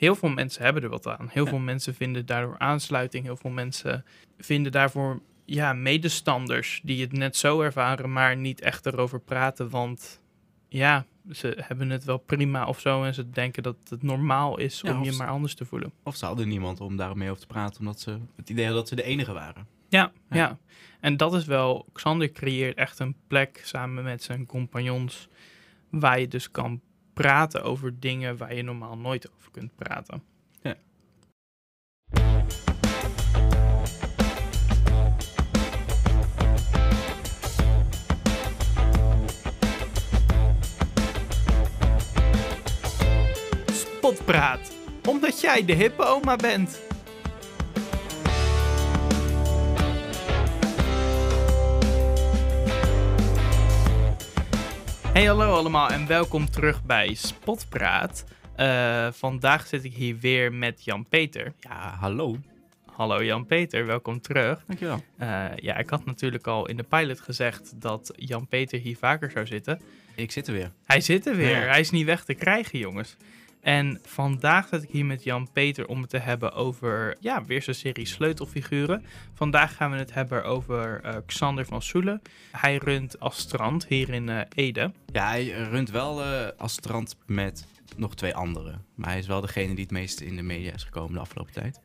heel veel mensen hebben er wat aan. Heel veel mensen vinden daardoor aansluiting. Heel veel mensen vinden daarvoor ja, medestanders die het net zo ervaren, maar niet echt erover praten. Want ja, ze hebben het wel prima of zo. En ze denken dat het normaal is Ja, om je maar anders te voelen. Of ze hadden niemand om daar mee over te praten, omdat ze het idee hadden dat ze de enige waren. Ja, Ja. ja, En dat is wel, Xander creëert echt een plek samen met zijn compagnons, waar je dus kan praten over dingen waar je normaal nooit over kunt praten. Ja. Spotpraat, omdat jij de hippe oma bent. Hey hallo allemaal en welkom terug bij Spotpraat. Eh, vandaag zit ik hier weer met Jan-Peter. Ja, hallo. Hallo Jan-Peter, welkom terug. Dankjewel. Eh, ja, ik had natuurlijk al in de pilot gezegd dat Jan-Peter hier vaker zou zitten. Ik zit er weer. Hij zit er weer. Ja. Hij is niet weg te krijgen, jongens. En vandaag zit ik hier met Jan-Peter om het te hebben over, ja, weer zo'n serie sleutelfiguren. Vandaag gaan we het hebben over eh, Xander van Soelen. Hij runt Astrand hier in eh, Ede. Ja, hij runt wel eh als strand met nog twee anderen. Maar hij is wel degene die het meest in de media is gekomen de afgelopen tijd.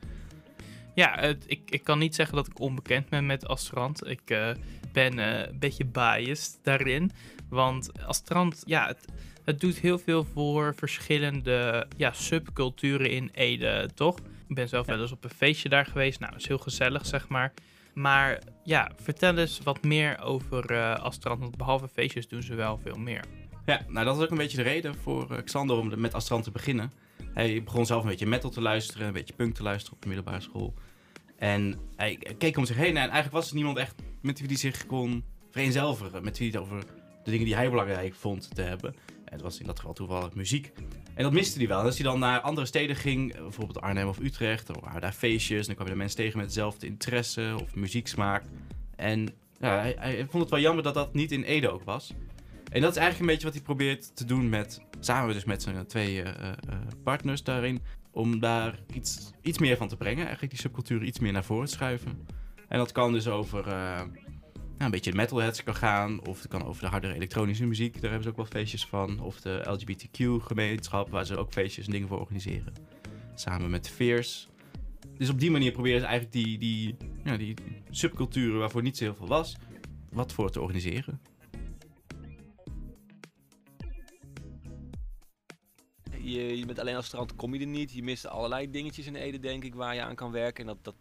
Ja, het, ik, ik kan niet zeggen dat ik onbekend ben met Astrand. Ik eh, ben eh, een beetje biased daarin. Want Astrand, ja, het, het doet heel veel voor verschillende ja, subculturen in Ede, toch? Ik ben zelf wel eens op een feestje daar geweest. Nou, is heel gezellig, zeg maar. Maar ja, vertel eens wat meer over eh Astrand. Want behalve feestjes doen ze wel veel meer. Ja, nou dat is ook een beetje de reden voor Xander om met Astrand te beginnen. Hij begon zelf een beetje metal te luisteren, een beetje punk te luisteren op de middelbare school. En hij keek om zich heen en eigenlijk was er niemand echt met wie hij zich kon vereenzelvigen. Met wie hij het over de dingen die hij belangrijk vond te hebben. En dat was in dat geval toevallig muziek. En dat miste hij wel. En als hij dan naar andere steden ging, bijvoorbeeld Arnhem of Utrecht, dan waren daar feestjes. En dan kwam je daar mensen tegen met dezelfde interesse of muzieksmaak. En ja, hij, hij vond het wel jammer dat dat niet in Ede ook was. En dat is eigenlijk een beetje wat hij probeert te doen met, samen dus met zijn twee eh, eh, eh, partners daarin, om daar iets, iets meer van te brengen. Eigenlijk die subcultuur iets meer naar voren te schuiven. En dat kan dus over ja, een beetje metalheads kan gaan, of het kan over de hardere elektronische muziek, daar hebben ze ook wel feestjes van. Of de LGBTQ-gemeenschap, waar ze ook feestjes en dingen voor organiseren. Samen met Fierce. Dus op die manier proberen ze eigenlijk die, die, ja, die subculturen waarvoor niet zo heel veel was, wat voor te organiseren. Je, met alleen als strand kom je er niet. Je mist allerlei dingetjes in Ede, denk ik, waar je aan kan werken. En dat, dat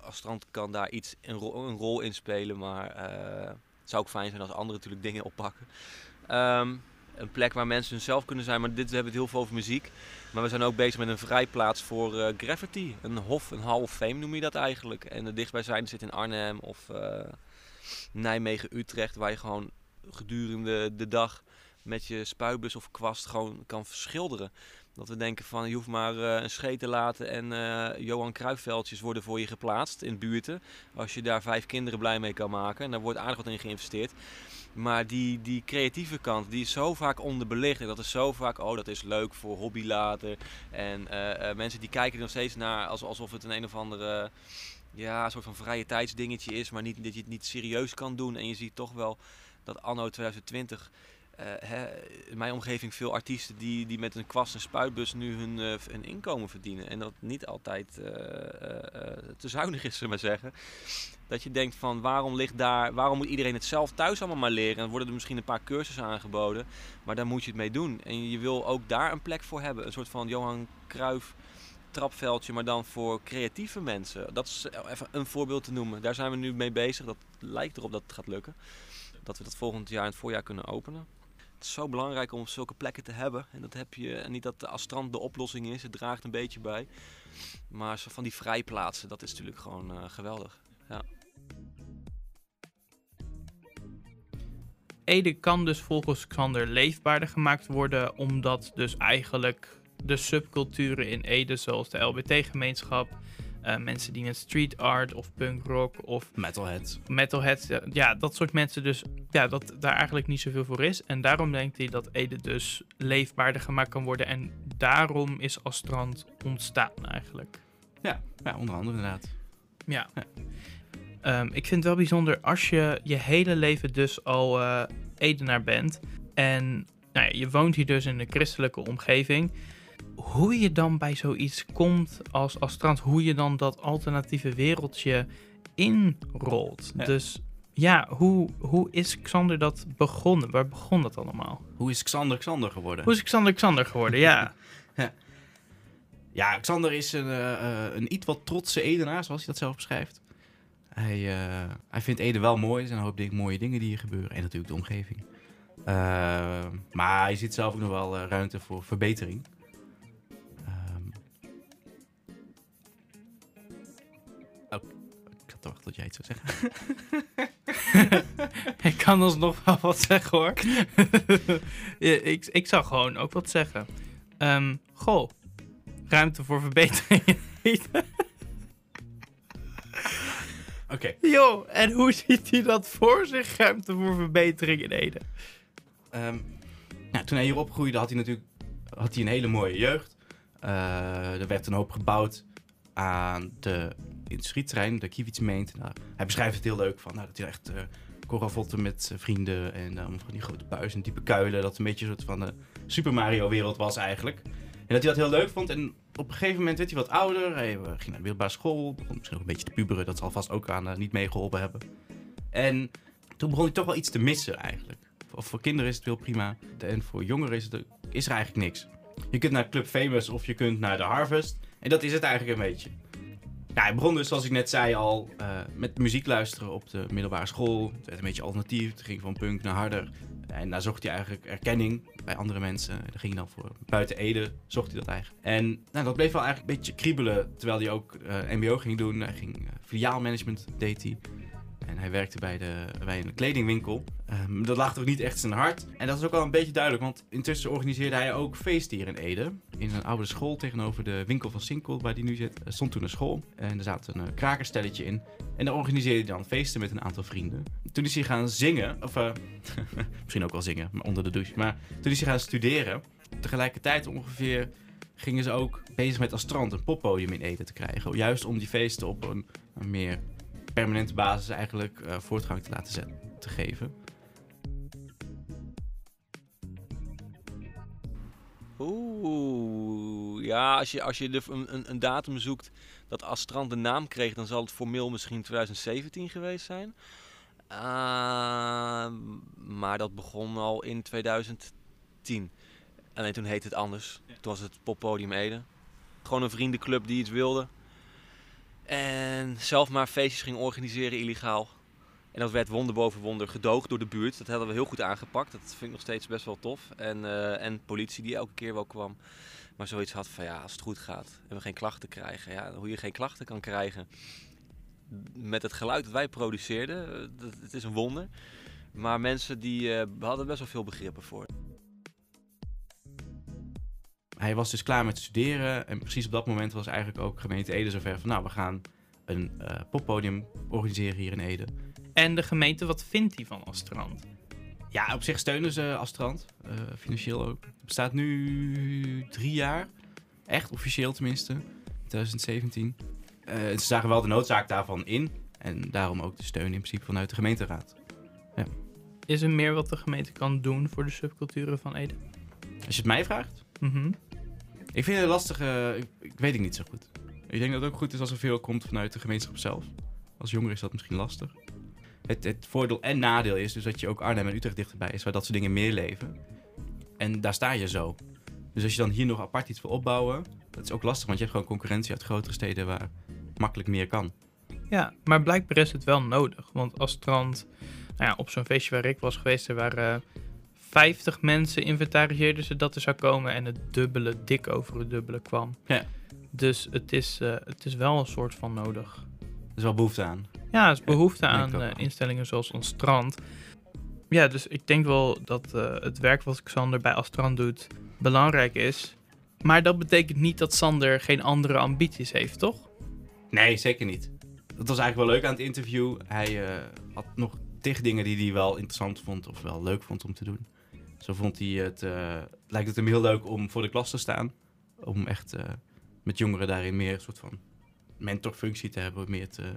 als strand kan daar iets een, rol, in spelen. Maar eh, het zou ook fijn zijn als anderen natuurlijk dingen oppakken. Ehm, een plek waar mensen hunzelf kunnen zijn. Maar dit we hebben het heel veel over muziek. Maar we zijn ook bezig met een vrijplaats voor eh, graffiti. Een hof, een hall of fame noem je dat eigenlijk. En de dichtstbijzijnde zit in Arnhem of eh, Nijmegen, Utrecht. Waar je gewoon gedurende de dag met je spuitbus of kwast gewoon kan verschilderen. Dat we denken van je hoeft maar eh, een scheet te laten en eh, Johan Cruijffveldjes worden voor je geplaatst in buurten. Als je daar vijf kinderen blij mee kan maken. En daar wordt aardig wat in geïnvesteerd. Maar die, die creatieve kant, die is zo vaak onderbelicht. En dat is zo vaak, oh dat is leuk voor hobby later. En eh, mensen die kijken er nog steeds naar als, alsof het een een of andere ja, soort van vrije tijdsdingetje is. Maar niet, dat je het niet serieus kan doen. En je ziet toch wel dat anno 2020 eh, hè, in mijn omgeving veel artiesten die, die met een kwast en spuitbus nu hun, eh, v- hun inkomen verdienen. En dat niet altijd eh, eh, eh, te zuinig is, zullen maar zeggen. Dat je denkt van waarom ligt daar, waarom moet iedereen het zelf thuis allemaal maar leren? En worden er misschien een paar cursussen aangeboden, maar daar moet je het mee doen. En je wil ook daar een plek voor hebben. Een soort van Johan Cruijff trapveldje, maar dan voor creatieve mensen. Dat is eh, even een voorbeeld te noemen. Daar zijn we nu mee bezig. Dat lijkt erop dat het gaat lukken. Dat we dat volgend jaar in het voorjaar kunnen openen. Het is zo belangrijk om zulke plekken te hebben. En dat heb je, en niet dat de strand de oplossing is, het draagt een beetje bij. Maar zo van die vrijplaatsen, dat is natuurlijk gewoon eh, geweldig. Ede kan dus volgens Xander leefbaarder gemaakt worden, omdat dus eigenlijk de subculturen in Ede, zoals de LBT-gemeenschap, eh, mensen die met street art of punk rock of Metalheads. metalheads, ja, dat soort mensen dus, ja, dat daar eigenlijk niet zoveel voor is. En daarom denkt hij dat Ede dus leefbaarder gemaakt kan worden en daarom is Astrand ontstaan eigenlijk. Ja, ja onder andere inderdaad. Ja. Ja. Ehm, ik vind het wel bijzonder als je je hele leven dus al eh Edenaar bent. En nou ja, je woont hier dus in een christelijke omgeving. Hoe je dan bij zoiets komt als, als trans. Hoe je dan dat alternatieve wereldje inrolt. Ja. Dus ja, hoe, hoe is Xander dat begonnen? Waar begon dat allemaal? Hoe is Xander Xander geworden? Hoe is Xander Xander geworden? Ja. Ja, Xander is een, eh, een iets wat trotse Edenaar, zoals hij dat zelf beschrijft. Hij, eh, hij vindt Ede wel mooi. Er zijn een hoop dingen, mooie dingen die hier gebeuren. En natuurlijk de omgeving. Maar hij ziet zelf ook nog wel ruimte voor verbetering. Tot jij het zou zeggen. Ik kan alsnog wel wat zeggen hoor. Ja, ik, ik zou gewoon ook wat zeggen. Ehm, goh, ruimte voor verbetering. Oké. Joh, en hoe ziet hij dat voor zich? Ruimte voor verbetering in Ede. Ehm, nou, toen hij hier opgroeide had hij natuurlijk had hij een hele mooie jeugd. Eh, er werd een hoop gebouwd aan de industrieterrein, de Kiewietsmeent. Nou, hij beschrijft het heel leuk van nou, dat hij echt uh, korrelvotten met eh, vrienden en dan van die grote buizen en diepe kuilen. Dat een beetje een soort van de Super Mario wereld was eigenlijk. En dat hij dat heel leuk vond. En op een gegeven moment werd hij wat ouder. Hij eh, ging naar de middelbare school. Begon misschien nog een beetje te puberen. Dat zal vast ook aan eh, niet meegeholpen hebben. En toen begon hij toch wel iets te missen eigenlijk. Voor, kinderen is het heel prima. En voor jongeren is, het, is er eigenlijk niks. Je kunt naar Club Famous of je kunt naar de Harvest. En dat is het eigenlijk een beetje. Hij begon dus, zoals ik net zei al, uh, met muziek luisteren op de middelbare school. Het werd een beetje alternatief. Het ging van punk naar harder. En daar zocht hij eigenlijk erkenning bij andere mensen. Daar ging hij dan voor. Buiten Ede zocht hij dat eigenlijk. En nou, dat bleef wel eigenlijk een beetje kriebelen. Terwijl hij ook uh, MBO ging doen. Hij ging uh, filiaalmanagement deed hij. En hij werkte bij, de, bij een kledingwinkel. Um, dat lag toch niet echt zijn hart. En dat is ook wel een beetje duidelijk. Want intussen organiseerde hij ook feesten hier in Ede. In een oude school tegenover de winkel van Sinkel, waar hij nu zit. Er stond toen een school. En er zat een uh, krakerstelletje in. En daar organiseerde hij dan feesten met een aantal vrienden. Toen is hij gaan zingen. Of uh, misschien ook wel zingen, maar onder de douche. Maar toen is hij gaan studeren. Tegelijkertijd ongeveer gingen ze ook bezig met als strand een poppodium in Ede te krijgen. Juist om die feesten op een meer permanente basis eigenlijk uh, voortgang te laten zetten, te geven. Oeh, ja, als je, als je de, een, een datum zoekt dat Astrand de naam kreeg, dan zal het formeel misschien 2017 geweest zijn. Uh, maar dat begon al in 2010. Alleen toen heette het anders. Toen was het Poppodium Ede. Gewoon een vriendenclub die iets wilde. En zelf maar feestjes ging organiseren illegaal. En dat werd wonder boven wonder gedoogd door de buurt. Dat hadden we heel goed aangepakt. Dat vind ik nog steeds best wel tof. En, uh, en politie die elke keer wel kwam. Maar zoiets had van ja, als het goed gaat en we geen klachten krijgen. Ja, hoe je geen klachten kan krijgen met het geluid dat wij produceerden. Dat, het is een wonder. Maar mensen die uh, hadden best wel veel begrippen voor. Hij was dus klaar met studeren. En precies op dat moment was eigenlijk ook gemeente Ede zover van... nou, we gaan een uh, poppodium organiseren hier in Ede. En de gemeente, wat vindt hij van Astrand? Ja, op zich steunen ze Astrand. Uh, financieel ook. Het bestaat nu drie jaar. Echt officieel tenminste. 2017. Uh, ze zagen wel de noodzaak daarvan in. En daarom ook de steun in principe vanuit de gemeenteraad. Ja. Is er meer wat de gemeente kan doen voor de subculturen van Ede? Als je het mij vraagt? Mm -hmm. Ik vind het lastig. Uh, ik, ik, weet ik niet zo goed. Ik denk dat het ook goed is als er veel komt vanuit de gemeenschap zelf. Als jonger is dat misschien lastig. Het, het, voordeel en nadeel is dus dat je ook Arnhem en Utrecht dichterbij is, waar dat soort dingen meer leven. En daar sta je zo. Dus als je dan hier nog apart iets wil opbouwen, dat is ook lastig, want je hebt gewoon concurrentie uit grotere steden waar makkelijk meer kan. Ja, maar blijkbaar is het wel nodig. Want als strand, nou ja, op zo'n feestje waar ik was geweest, er waren 50 mensen inventariseerden ze dat er zou komen en het dubbele, dik over het dubbele kwam. Ja. Dus het is, uh, het is wel een soort van nodig. Er is wel behoefte aan. Ja, er is behoefte ja, aan uh, instellingen zoals ons strand. Ja, dus ik denk wel dat uh, het werk wat Xander bij Astrand doet belangrijk is. Maar dat betekent niet dat Sander geen andere ambities heeft, toch? Nee, zeker niet. Dat was eigenlijk wel leuk aan het interview. Hij had nog tig dingen die hij wel interessant vond of wel leuk vond om te doen. Zo vond hij het, uh, lijkt het hem heel leuk om voor de klas te staan. Om echt eh, met jongeren daarin meer een soort van mentorfunctie te hebben. Meer te,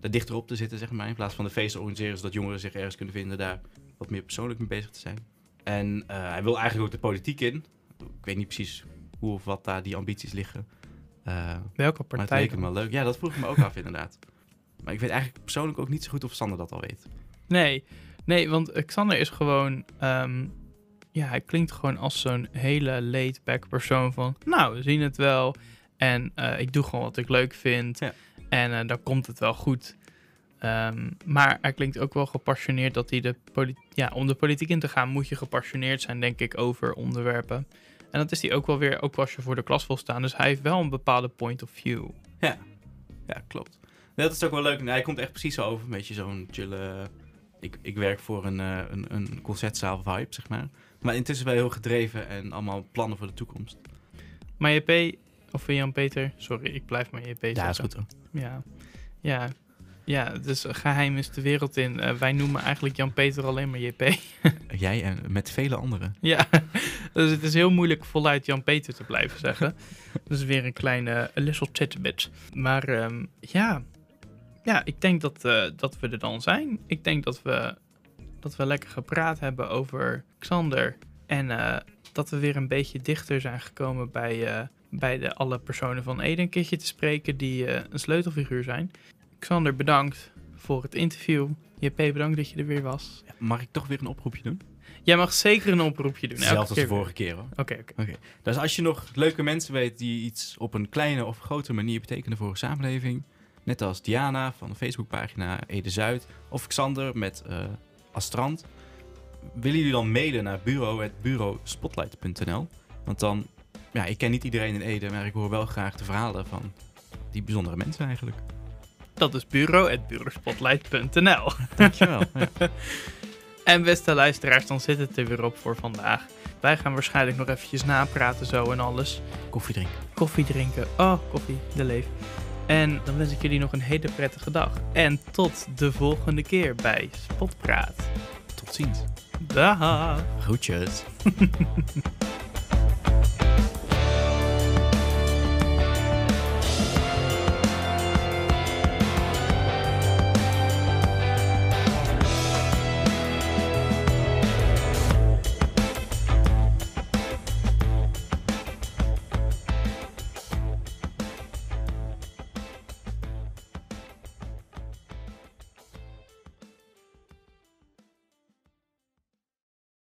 daar dichterop te zitten, zeg maar. In plaats van de feesten organiseren, zodat jongeren zich ergens kunnen vinden. Daar wat meer persoonlijk mee bezig te zijn. En eh, hij wil eigenlijk ook de politiek in. Ik weet niet precies hoe of wat daar die ambities liggen. Eh, Welke maar het partij? leek hem wel leuk. Ja, dat vroeg ik me ook af inderdaad. Maar ik weet eigenlijk persoonlijk ook niet zo goed of Sander dat al weet. Nee, nee, want Xander is gewoon. ehm, ja, hij klinkt gewoon als zo'n hele laid-back persoon van. Nou, we zien het wel. En eh, ik doe gewoon wat ik leuk vind. Ja. En eh, dan komt het wel goed. Ehm, maar hij klinkt ook wel gepassioneerd dat hij de politiek. Ja, om de politiek in te gaan moet je gepassioneerd zijn, denk ik, over onderwerpen. En dat is hij ook wel weer, ook als je voor de klas wil staan. Dus hij heeft wel een bepaalde point of view. Ja, klopt. Nee, dat is ook wel leuk. Hij komt echt precies over. Een beetje zo'n chille... Ik, ik werk voor een, eh, een, een concertzaal vibe, zeg maar. Maar intussen wel heel gedreven en allemaal plannen voor de toekomst. Maar JP, of Jan-Peter, sorry, ik blijf maar JP Ja, zeggen. is goed hoor. Ja, ja, ja dus geheim is de wereld in. Eh, wij noemen eigenlijk Jan-Peter alleen maar JP. Jij en met vele anderen. ja, dus het is heel moeilijk voluit Jan-Peter te blijven zeggen. dus weer een kleine a little tidbit. Maar ehm, ja. Ja, ik denk dat, eh, dat we er dan zijn. Ik denk dat we, dat we lekker gepraat hebben over Xander. En eh, dat we weer een beetje dichter zijn gekomen bij, eh, bij de, alle personen van Ede een keertje te spreken die een sleutelfiguur zijn. Xander, bedankt voor het interview. JP, bedankt dat je er weer was. Mag ik toch weer een oproepje doen? Jij mag zeker een oproepje doen. Zelfs als de vorige keer hoor. Oké, oké. Dus als je nog leuke mensen weet die iets op een kleine of grote manier betekenen voor een samenleving. Net als Diana van de Facebookpagina Ede Zuid. Of Xander met eh Astrand. Willen jullie dan mailen naar bureau.bureauspotlight.nl? Want dan, ja, ik ken niet iedereen in Ede, maar ik hoor wel graag de verhalen van die bijzondere mensen eigenlijk. Dat is bureau.bureauspotlight.nl. Dankjewel. ja. En beste luisteraars, dan zit het er weer op voor vandaag. Wij gaan waarschijnlijk nog eventjes napraten zo en alles. Koffie drinken. Koffie drinken. Oh, koffie, de leef. En dan wens ik jullie nog een hele prettige dag. En tot de volgende keer bij Spotpraat. Tot ziens. Dag! Groetjes.